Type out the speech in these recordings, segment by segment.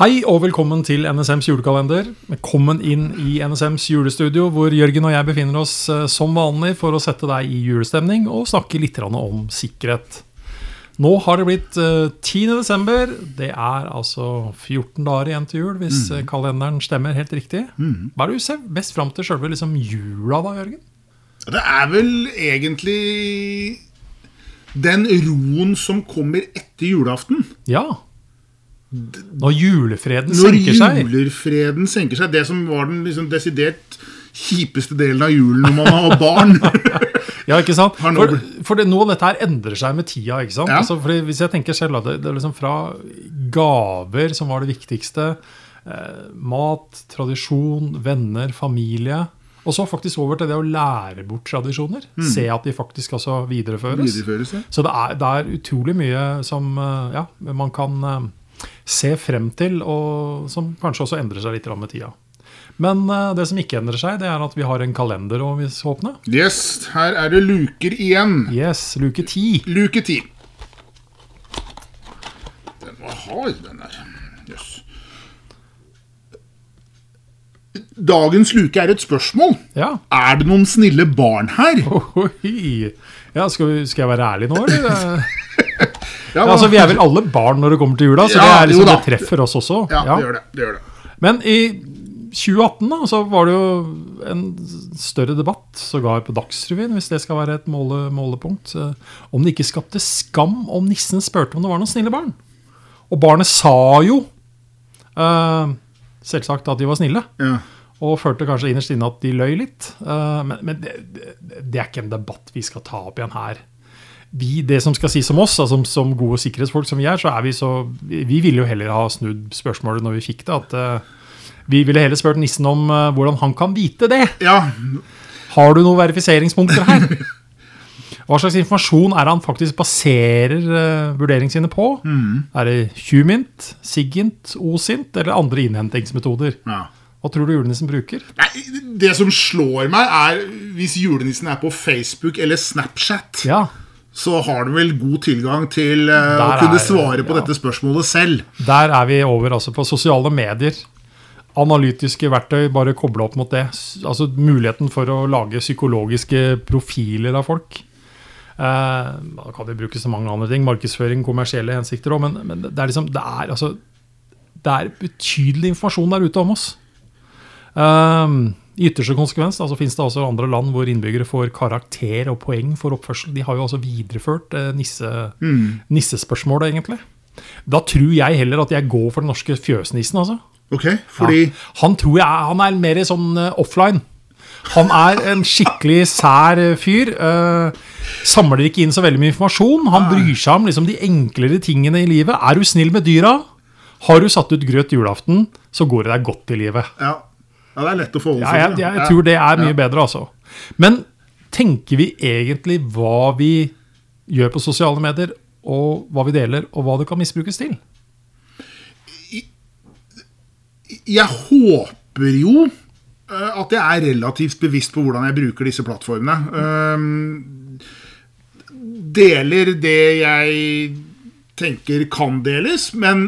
Hei og velkommen til NSMs julekalender. Velkommen inn i NSMs julestudio, hvor Jørgen og jeg befinner oss eh, som vanlig for å sette deg i julestemning og snakke litt om sikkerhet. Nå har det blitt eh, 10. desember. Det er altså 14 dager igjen til jul, hvis mm. kalenderen stemmer helt riktig. Hva er det du ser best fram til sjølve liksom, jula, da, Jørgen? Det er vel egentlig den roen som kommer etter julaften. Ja. Når julefreden Når senker seg. Når julefreden senker seg. Det som var den liksom desidert kjipeste delen av julen når man har barn. Ja, ikke sant? For, for det, nå dette her endrer seg med tida. ikke sant? Ja. Altså, fordi hvis jeg tenker selv, det, det er liksom fra gaver, som var det viktigste, eh, mat, tradisjon, venner, familie, og så faktisk over til det å lære bort tradisjoner. Se at de faktisk altså videreføres. Videreføres, ja. Så det er, det er utrolig mye som eh, ja, man kan se frem til, og som kanskje også endrer seg litt med tida. Men eh, det som ikke endrer seg, det er at vi har en kalender å åpne. Yes, her er det luker igjen. Yes, luke 10. Luke 10. Den var hard, den der. Jøss. Dagens luke er et spørsmål. Ja. Er det noen snille barn her? Oi. Ja, skal, vi, skal jeg være ærlig nå, eller? Ja, men, altså, vi er vel alle barn når det kommer til jula, så det, er liksom, det treffer oss også. Ja, Ja. det gjør det. det, gjør det. Men i 2018 da, så var det jo en større debatt, sågar på Dagsrevyen, hvis det skal være et måle, målepunkt, eh, om det ikke skapte skam om nissen spurte om det var noen snille barn. Og barnet sa jo uh, selvsagt at de var snille. Ja. Og følte kanskje innerst inne at de løy litt. Uh, men men det, det, det er ikke en debatt vi skal ta opp igjen her. Vi, det som skal sies om oss, altså som, som gode sikkerhetsfolk som vi er, så er vi så Vi vi ville jo heller ha snudd spørsmålet når vi fikk det. At uh, vi ville heller spurt nissen om uh, hvordan han kan vite det. ja, Har du noen verifiseringspunkter her? Hva slags informasjon er det han faktisk baserer uh, vurderingene sine på? Er det Humint, Sigint, Osint eller andre innhentingsmetoder? ja. Hva tror du julenissen bruker? Nei, det som slår meg, er hvis julenissen er på Facebook eller Snapchat, Ja, så har du vel god tilgang til eh, å kunne er- svare på ja. dette spørsmålet selv. Der er vi over altså på sosiale medier. Analytiske verktøy, bare koble opp mot det. Altså Muligheten for å lage psykologiske profiler av folk. Eh, da kan det brukes til mange andre ting. Markedsføring, kommersielle hensikter òg. Men, men det er liksom det er, altså, det er betydelig informasjon der ute om oss. Eh, I ytterste konsekvens altså, så finnes det også andre land hvor innbyggere får karakter og poeng for oppførsel. De har jo altså videreført eh, nisse, nissespørsmålet, egentlig. Da tror jeg heller at jeg går for den norske fjøsnissen. altså. Ok, fordi Ja. Han tror jeg er- han er mer sånn uh, offline. Han er en skikkelig sær eh, fyr. Uh, samler ikke inn så veldig mye informasjon. Han bryr seg om liksom, de enklere tingene i livet. Er du snill med dyra? Har du satt ut grøt julaften, så går det deg godt i livet. ja. Ja, det er lett å forholde Ja, seg jeg, jeg, tror det er mye bedre, altså. Men tenker vi egentlig hva vi gjør på sosiale medier, og hva vi deler, og hva det kan misbrukes til? Jeg håper jo eh, at jeg er relativt bevisst på hvordan jeg bruker disse plattformene. Ehm, deler det jeg tenker kan deles, men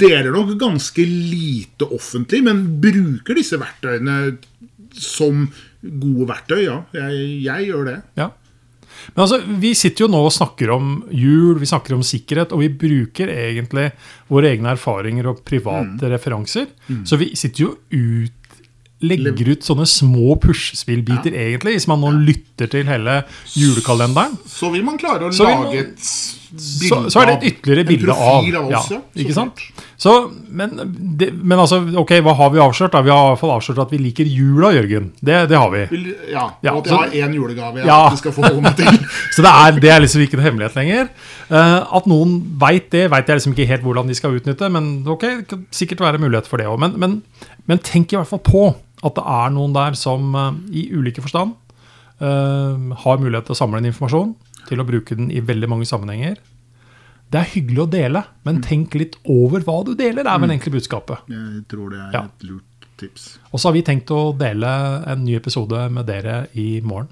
deler nok ganske lite offentlig, men bruker disse verktøyene som gode verktøy, ja. Jeg, jeg gjør det. Ja. Men altså, Vi sitter jo nå og snakker om jul, vi snakker om sikkerhet, og vi bruker egentlig våre egne erfaringer og private referanser. Så vi sitter jo ut legger ut sånne små puslespillbiter, egentlig, hvis man nå lytter til hele julekalenderen. Så vil man klare å lage et Så, så er det et ytterligere bilde av, av oss, ja, ikke sant? Så, men, det, men altså, ok, hva har vi avslørt? da? Vi har i hvert fall avslørt at vi liker jula, Jørgen. Det, det har vi. Ja, Ja, og at jeg har én julegave jeg Ja. skal forholde til. Så det er, det er liksom ikke en hemmelighet lenger. Uh, at noen veit det, veit jeg liksom ikke helt hvordan de skal utnytte, men ok, det kan sikkert være mulighet for det òg. Men, men, men tenk i hvert fall på at det er noen der som uh, i ulike forstand uh, har mulighet til å samle inn informasjon, til å bruke den i veldig mange sammenhenger. Det er hyggelig å dele, men tenk litt over hva du deler, er vel egentlig budskapet. Jeg tror det er Ja. et lurt tips. Og så har vi tenkt å dele en ny episode med dere i morgen.